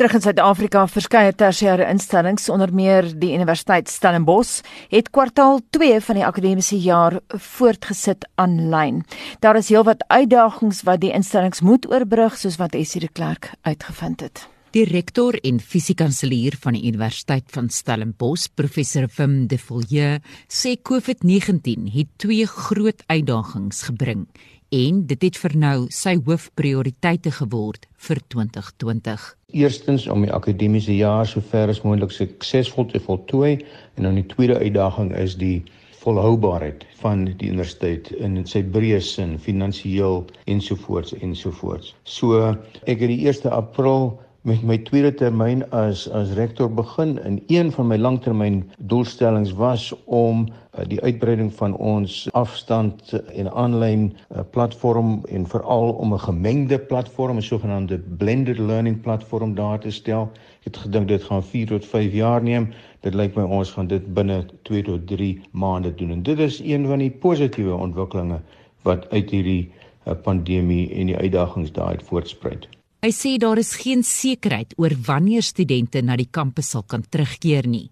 Terug in Suid-Afrika, verskeie tersiêre instellings onder meer die Universiteit Stellenbosch het kwartaal 2 van die akademiese jaar voortgesit aanlyn. Daar is heelwat uitdagings wat die instellings moet oorbrug soos wat Essie de Klerk uitgevind het. Die rektor en fisiekanselier van die Universiteit van Stellenbosch, professor Wim De Villiers, sê COVID-19 het twee groot uitdagings gebring en dit het vir nou sy hoofprioriteite geword vir 2020. Eerstens om die akademiese jaar so ver as moontlik suksesvol te voltooi en dan die tweede uitdaging is die volhoubaarheid van die universiteit in sy breë sin finansiëel ensovoorts ensovoorts. So ek het die 1 April met my tweede termyn as as rektor begin en een van my langtermyn doelstellings was om uh, die uitbreiding van ons afstand en aanlyn uh, platform en veral om 'n gemengde platform, 'n sogenaamde blended learning platform daar te stel. Ek het gedink dit gaan 4 tot 5 jaar neem. Dit lyk my ons gaan dit binne 2 tot 3 maande doen. En dit is een van die positiewe ontwikkelinge wat uit hierdie uh, pandemie en die uitdagings daaruit voortspruit. Hy sê daar is geen sekerheid oor wanneer studente na die kampus sal kan terugkeer nie,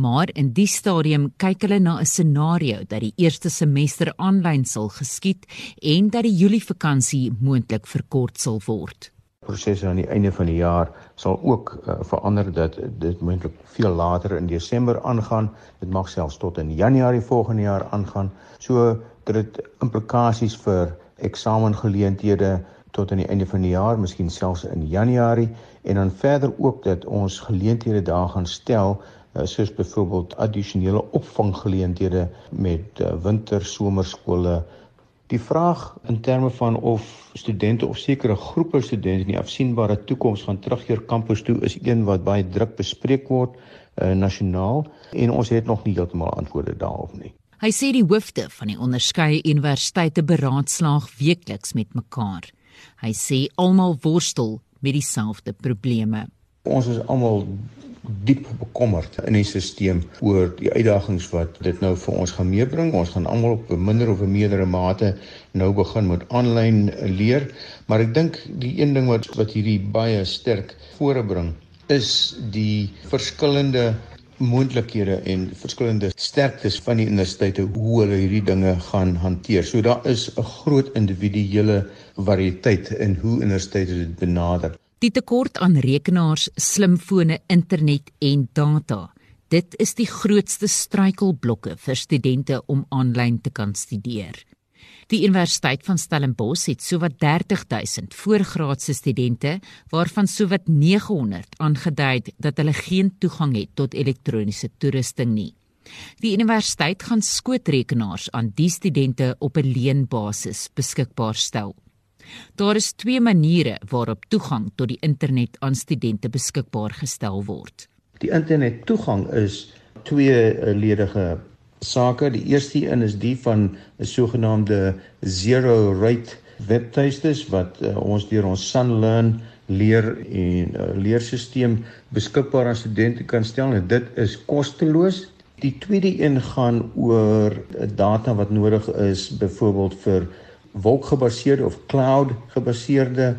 maar in die stadium kyk hulle na 'n scenario dat die eerste semester aanlyn sal geskied en dat die Julie vakansie moontlik verkort sal word. Prosesse aan die einde van die jaar sal ook uh, verander dat dit moontlik veel later in Desember aangaan. Dit mag selfs tot in Januarie volgende jaar aangaan. So dit implikasies vir eksamengeleenthede tot aan die einde van die jaar, miskien selfs in Januarie en dan verder ook dat ons geleenthede daar gaan stel uh, soos byvoorbeeld addisionele opvanggeleenthede met uh, winter somerskole. Die vraag in terme van of studente of sekere groepe studente in die afsienbare toekoms gaan terugkeer kampus toe is een wat baie druk bespreek word uh, nasionaal en ons het nog nie heeltemal antwoorde daarop nie. Hy sê die hoofde van die onderskeie universiteite beraadslaag weekliks met mekaar. Hy sê almal worstel met dieselfde probleme. Ons is almal diep bekommerd in die stelsel oor die uitdagings wat dit nou vir ons gaan meebring. Ons gaan almal op 'n minder of 'n meerdere mate nou begin met aanlyn leer, maar ek dink die een ding wat wat hierdie baie sterk voorbring is die verskillende moontlikhede en verskillende sterktes van die universiteite hoe hulle hierdie dinge gaan hanteer. So daar is 'n groot individuele variëteit in hoe universiteite dit benader. Die tekort aan rekenaars, slimfone, internet en data. Dit is die grootste struikelblokke vir studente om aanlyn te kan studeer. Die Universiteit van Stellenbosch het sowat 30000 voorgraadse studente, waarvan sowat 900 aangedui dat hulle geen toegang het tot elektroniese toerusting nie. Die universiteit gaan skootrekenaars aan die studente op 'n leenbasis beskikbaar stel. Daar is twee maniere waarop toegang tot die internet aan studente beskikbaar gestel word. Die internet toegang is tweeledige sake. Die eerste een is die van 'n sogenaamde zero rate webtuistes wat uh, ons deur ons SunLearn leer en uh, leerstelsel beskikbaar aan studente kan stel en dit is kosteloos. Die tweede een gaan oor uh, data wat nodig is byvoorbeeld vir wolkgebaseerde of cloud gebaseerde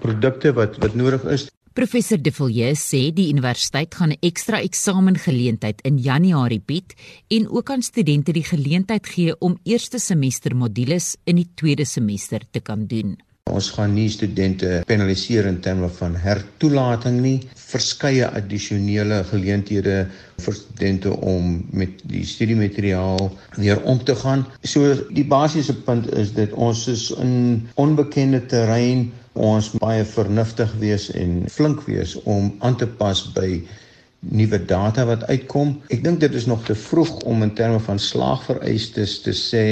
produkte wat wat nodig is Professor De Villiers sê die universiteit gaan 'n ekstra eksamengeleentheid in Januarie bied en ook aan studente die geleentheid gee om eerste semester modules in die tweede semester te kan doen. Ons gaan nie studente penaliseer in terme van hertoelating nie. Verskeie addisionele geleenthede vir studente om met die studiemateriaal weer om te gaan. So die basiese punt is dat ons is in onbekende terrein ons baie vernuftig wees en flink wees om aan te pas by nuwe data wat uitkom. Ek dink dit is nog te vroeg om in terme van slaagvereistes te sê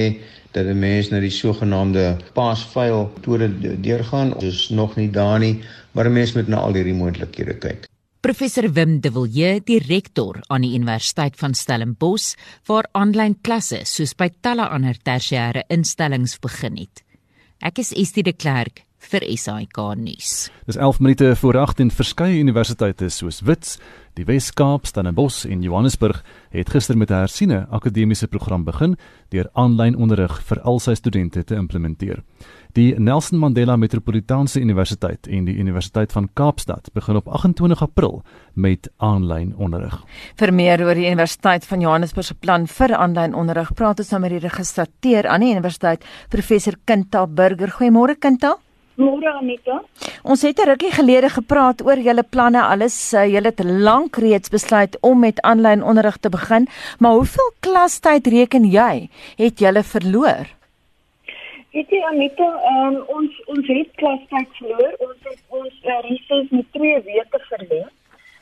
dat 'n mens na die sogenaamde pass-fail metode deurgaan. Dit is nog nie daar nie, maar 'n mens moet na al hierdie moontlikhede kyk. Professor Wim De Villiers, die rektor aan die Universiteit van Stellenbosch, waar aanlyn klasse soos by talle ander tersiêre instellings begin het. Ek is Estie de Klerk vir SAK nuus. Dis 11 minute voor 8 en verskeie universiteite soos Wits, die Wes-Kaap, Stellenbosch en Johannesburg het gister met 'n hersiene akademiese program begin deur aanlyn onderrig vir al sy studente te implementeer. Die Nelson Mandela Metropolitaanse Universiteit en die Universiteit van Kaapstad begin op 28 April met aanlyn onderrig. Vir meer oor die Universiteit van Johannesburg se plan vir aanlyn onderrig, praat ons nou met die registrateur aan die universiteit, professor Kinta Burger. Goeiemôre Kinta. Môre Anita. Ons het 'n rukkie gelede gepraat oor julle planne alles. Uh, julle het lank reeds besluit om met aanlyn onderrig te begin, maar hoeveel klastyd reken jy het julle verloor? Weet jy Anita, um, ons ons het klastyd verloor. Ons het ons uh, reses met 2 weke verleng.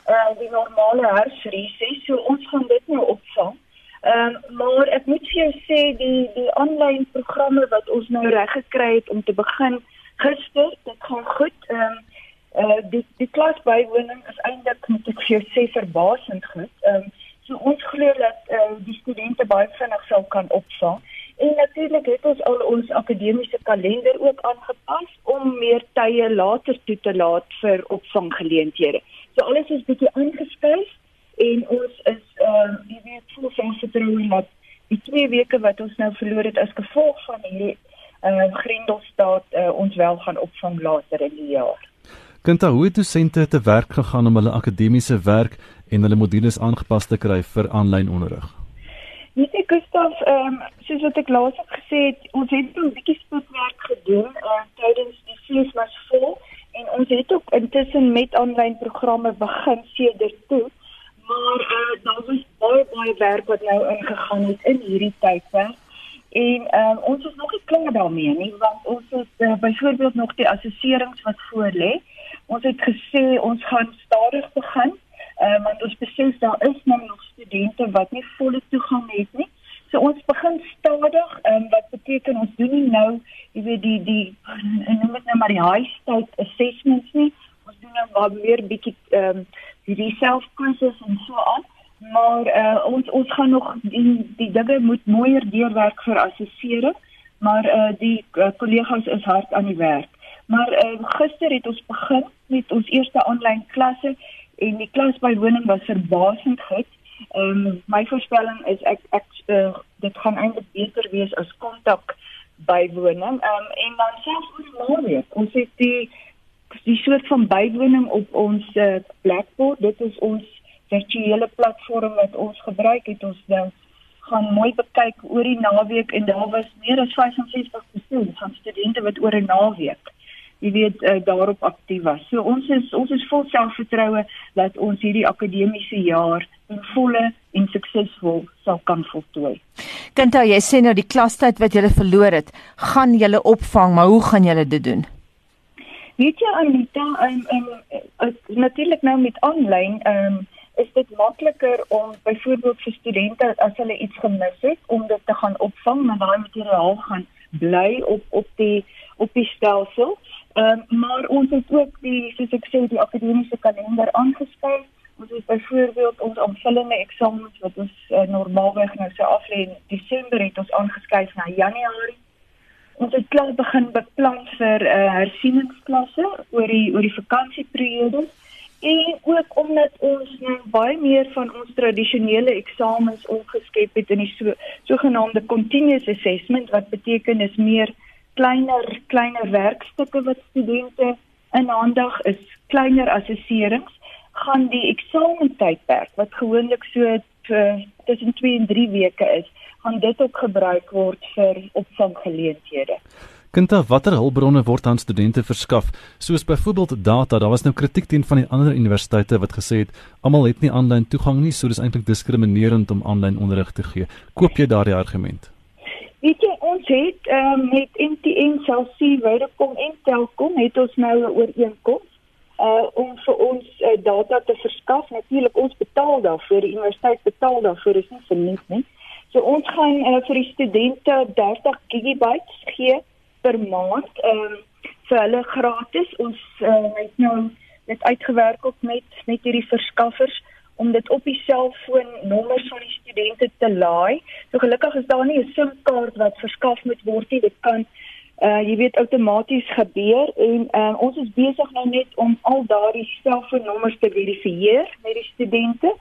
Uh die normale herfsreses, so ons gaan dit nou opvang. Ehm um, maar ek moet vir jou sê die die aanlyn programme wat ons nou reg gekry het om te begin gister, dit gaan goed. Ehm um, uh die die klasbywoning is eintlik moet ek vir jou sê verbasend goed. Ehm um, so ons glo dat uh, die studente baie vinnig sal kan opvang. En natuurlik het ons al ons akademiese kalender ook aangepas om meer tye later toe te laat vir opvanggeleenthede. So alles is bietjie aangeskuif en ons is ehm uh, jy weet vol van vertroue dat die twee weke wat ons nou verloor het as gevolg van hierdie uh, Grendelstaat uh, ons wel gaan opvang later in die jaar. Kinta, hoe het dosente te werk gegaan om hulle akademiese werk en hulle modules aangepas te kry vir aanlyn onderrig? Net ek Gustav, ehm um, soos wat ek laas het gesê, het, ons het 'n bietjie spoedwerk gedoen uh, tydens die feesmas vol en ons het ook intussen met aanlyn programme begin sedert toe. Maar uh, daar was baie baie werk wat nou ingegaan het in hierdie tydperk En um, ons is nog nie klaar daarmee nie want ons het uh, byvoorbeeld nog die assesserings wat voor lê. Ons het gesê ons gaan stadig begin uh, want ons besef daar is nou nog studente wat nie volle toegang het nie. So ons begin stadig um, wat beteken ons doen nie nou jy weet die die noem dit nou maar die high state assessments nie. Ons doen nou maar weer bietjie ehm um, die self quizzes en so aan maar uh, ons ons gaan nog die die dinge moet mooier deurwerk vir assessering maar uh, die kollegas uh, is hard aan die werk. Maar uh, gister het ons begin met ons eerste aanlyn klasse en die klasbywoning was verbasend goed. Um, my voorspelling is ek ek uh, dit gaan eintlik beter wees as kontak bywoning. Um, en dan selfs oor die naweek ons het die die soort van bywoning op ons uh, blackboard dit is ons virtuele platform wat ons gebruik het ons nou gaan mooi bekyk oor die naweek en daar was meer as 65% van studente wat oor 'n naweek jy weet uh, daarop aktief was. So ons is ons is vol selfvertroue dat ons hierdie akademiese jaar in volle en suksesvol sal kan voltooi. Kinta, jy sê nou die klastyd wat jy verloor het, gaan jy opvang, maar hoe gaan jy dit doen? Weet jy Anita, um, um, uh, natuurlik nou met aanlyn, um, is dit makliker om byvoorbeeld vir studente as hulle iets gemis het om dit te gaan opvang, maar daai materiaal gaan bly op op die op die stelsel. Ehm um, maar ons het ook die soos ek sê die akademiese kalender aangeskryf. Ons het byvoorbeeld ons aanvullende eksamens wat ons uh, normaalweg nou sou aflê in Desember het ons aangeskryf na Januarie. Ons het klaar begin beplan vir 'n uh, hersieningsklasse oor die oor die vakansieperiode en ook omdat ons nou baie meer van ons tradisionele eksamens omgeskep het in die so sogenaamde continuous assessment wat beteken is meer kleiner kleiner werkstukke wat studente in aandag is kleiner assesserings gaan die eksamentydperk wat gewoonlik so tussen 2 en 3 weke is gaan dit ook gebruik word vir opvanggeleenthede Kinta, watter hulpbronne word aan studente verskaf? Soos byvoorbeeld data, daar was nou kritiek teen van die ander universiteite wat gesê het almal het nie aanlyn toegang nie, so dis eintlik diskriminerend om aanlyn onderrig te gee. Koop jy daardie argument? Weet jy, ons het um, met MTN, Cell C, Vodacom en Telkom het ons nou 'n ooreenkoms uh om vir ons uh, data te verskaf. Natuurlik ons betaal daarvoor, die universiteit betaal daarvoor, is nie verniet nie. So ons gaan uh, vir die studente 30 GB gee per maand ehm um, vir hulle gratis. Ons uh, het nou dit uitgewerk op met met hierdie verskaffers om dit op die selfoonnommers van die studente te laai. So gelukkig is daar nie 'n SIM-kaart wat verskaf moet word nie. Dit kan uh jy weet outomaties gebeur en uh, ons is besig nou net om al daardie selfoonnommers te verifieer met die studente.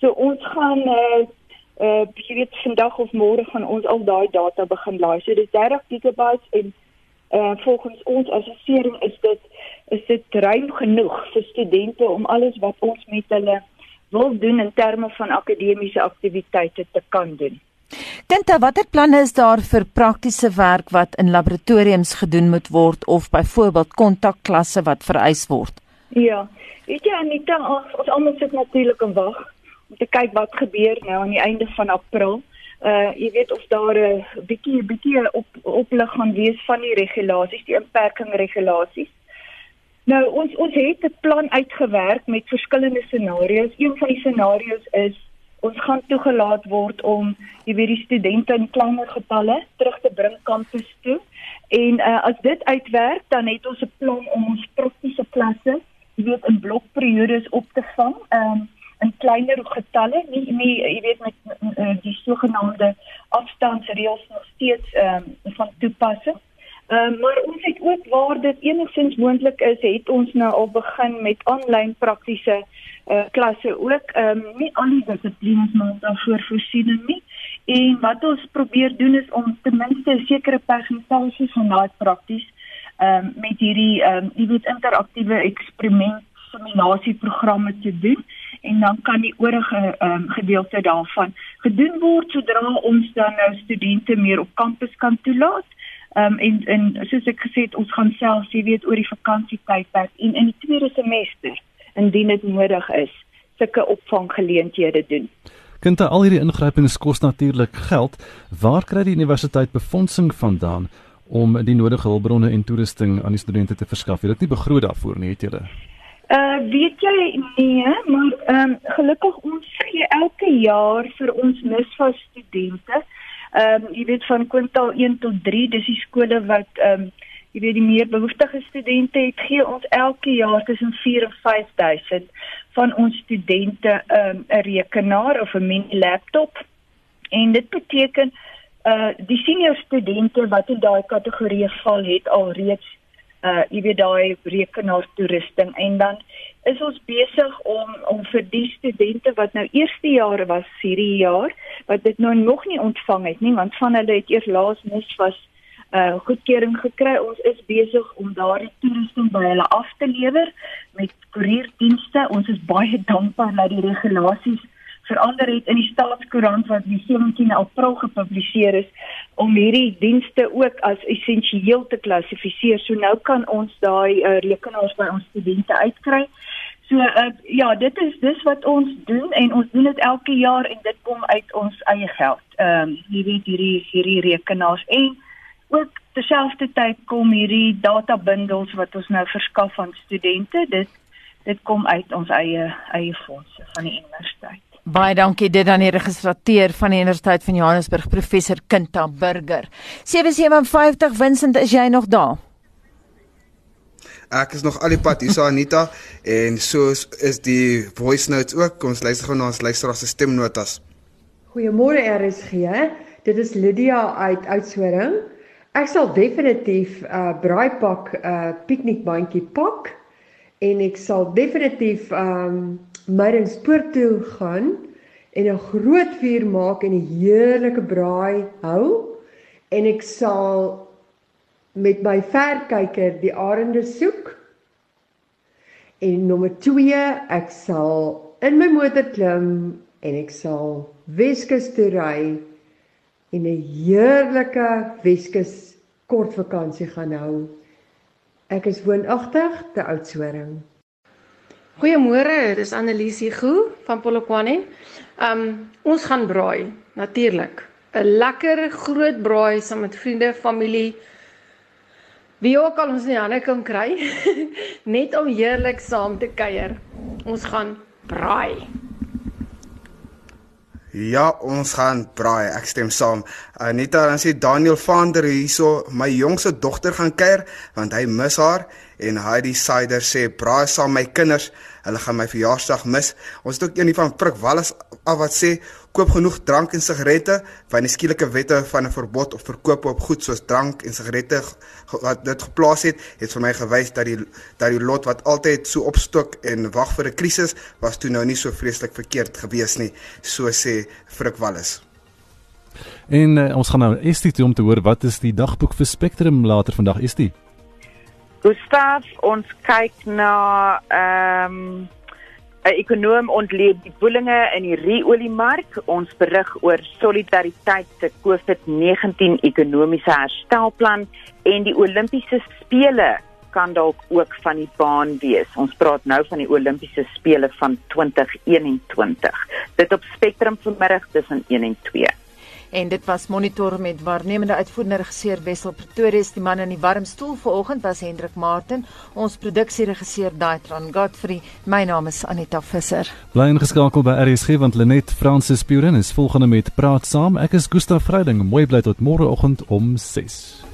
So ons gaan uh uh jy weet vandag of môre gaan ons al daai data begin laai. So dis 30 GB en uh volgens ons assessering is dit is dit ruim genoeg vir studente om alles wat ons met hulle wil doen in terme van akademiese aktiwiteite te kan doen. Dinta, watter planne is daar vir praktiese werk wat in laboratoriums gedoen moet word of byvoorbeeld kontakklasse wat vereis word? Ja, weet jy Anita, ons almal sit natuurlik in wag te kyk wat gebeur nou aan die einde van April. Uh jy weet of daar 'n bietjie bietjie op oplig gaan wees van die regulasies, die inperking regulasies. Nou ons ons het 'n plan uitgewerk met verskillende scenario's. Een van die scenario's is ons gaan toegelaat word om jy weet die studente in kleiner getalle terug te bring kampus toe. En uh as dit uitwerk, dan het ons 'n plan om ons praktiese klasse, weet in blokperiodes op te vang. Ehm um, in kleiner getalle nie nie jy weet met, met, met die sogenaamde afstandsreëls nog steeds ehm um, van toepassing. Ehm uh, maar ons het ook waar dit enigstens moontlik is, het ons nou al begin met aanlyn praktiese uh, klasse ook. Ehm um, nie al die dissiplines maar daarvoor voorsiening nie. En wat ons probeer doen is om ten minste 'n sekere persentasie van daai prakties ehm um, met hierdie ehm um, jy weet interaktiewe eksperiment simulasieprogramme te doen en dan kan die oorige um, gedeelte daarvan gedoen word sodra ons dan nou studente meer op kampus kan toelaat. Ehm um, en en soos ek gesê het, ons gaan selfs, jy weet, oor die vakansietydperk en in die tweede semester indien dit nodig is, sulke opvanggeleenthede doen. Kinte al hierdie ingrypings kos natuurlik geld. Waar kry die universiteit befondsing vandaan om die nodige hulpbronne en toerusting aan die studente te verskaf? Jy het nie begroot daarvoor nie, het jy? Uh weet jy nee, maar ehm um, gelukkig ons gee elke jaar vir ons NISFA studente. Ehm um, jy weet van kwintaal 1 tot 3, dis die skole wat ehm um, jy weet die meer behoeftige studente het, gee ons elke jaar tussen 4 en 5000 van ons studente ehm um, 'n rekenaar of 'n mini laptop. En dit beteken uh die senior studente wat in daai kategorie val het al reeds uh jy weet daai rekenaar toerusting en dan is ons besig om om vir die studente wat nou eerste jaar was hierdie jaar wat dit nou nog nie ontvang het nie want van hulle het eers laas mis was uh goedkeuring gekry. Ons is besig om daardie toerusting by hulle af te lewer met koerierdienste. Ons is baie dankbaar dat die regulasies verander het in die staatskoerant wat die 17 April gepubliseer is om hierdie dienste ook as essensieel te klassifiseer. So nou kan ons daai uh, rekenaars by ons studente uitkry. So uh, ja, dit is dis wat ons doen en ons doen dit elke jaar en dit kom uit ons eie geld. Ehm um, jy weet hierdie hierdie rekenaars en ook terselfdertyd kom hierdie data bundles wat ons nou verskaf aan studente. Dit dit kom uit ons eie eie fondse van die universiteit. Baie dankie dit aan die registrateur van die Universiteit van Johannesburg professor Kinta Burger. 757 Vincent, is jy nog daar? Ek is nog al die pad hier so Anita en so is die voice notes ook. Kom ons luister gou na ons luisteraar se stemnotas. Goeiemôre RSG. Dit is Lydia uit Oudtshoorn. Ek sal definitief 'n uh, braaipak 'n uh, piknikbandjie pak en ek sal definitief um Meringspoort toe gaan en 'n groot vuur maak en 'n heerlike braai hou en ek sal met my verkyker die arende soek. En nommer 2, ek sal in my motor klim en ek sal Weskus toe ry en 'n heerlike Weskus kort vakansie gaan hou. Ek is woonagtig te Oudtshoorn. Goeiemôre, dis Annelies Hugo van Polokwane. Um ons gaan braai, natuurlik. 'n Lekker groot braai saam met vriende, familie. Wie ook al ons in die hande kan kry, net om heerlik saam te kuier. Ons gaan braai. Ja, ons gaan braai. Ek stem saam. Anita, dan sê Daniel Vander hierso, my jongste dogter gaan kuier want hy mis haar en Heidi Sider sê braai saam my kinders. Hulle gaan my verjaarsdag mis. Ons het ook een van Prik Wallis af wat sê koop genoeg drank en sigarette van die skielike wette van 'n verbod op verkoop op goed soos drank en sigarette wat dit geplaas het, het vir my gewys dat die dat die lot wat altyd so opstok en wag vir 'n krisis was toe nou nie so vreeslik verkeerd gewees nie, so sê Frik Wallis. En uh, ons gaan nou Estie toe om te hoor wat is die dagboek vir Spectrum later vandag Estie. Gustav, ons kyk na ehm um 'n ekonom ontleed die woelinge in die ru-oliemark. Ons berig oor solidariteit se COVID-19 ekonomiese herstelplan en die Olimpiese spele kan dalk ook van die baan wees. Ons praat nou van die Olimpiese spele van 2021. Dit op Spectrum vanmiddag tussen 1 en 2 en dit was monitor met waarnemende uitvoerende regisseur Wessel Pretorius. Die man in die warm stoel vanoggend was Hendrik Martin. Ons produksieregisseur Daitron Godfrey. My naam is Anita Visser. Bly ingeskakel by RSG want Lenet Francis Puren is volgende met praat saam. Ek is Gustaf Vreiding mooi bly tot môreoggend om 6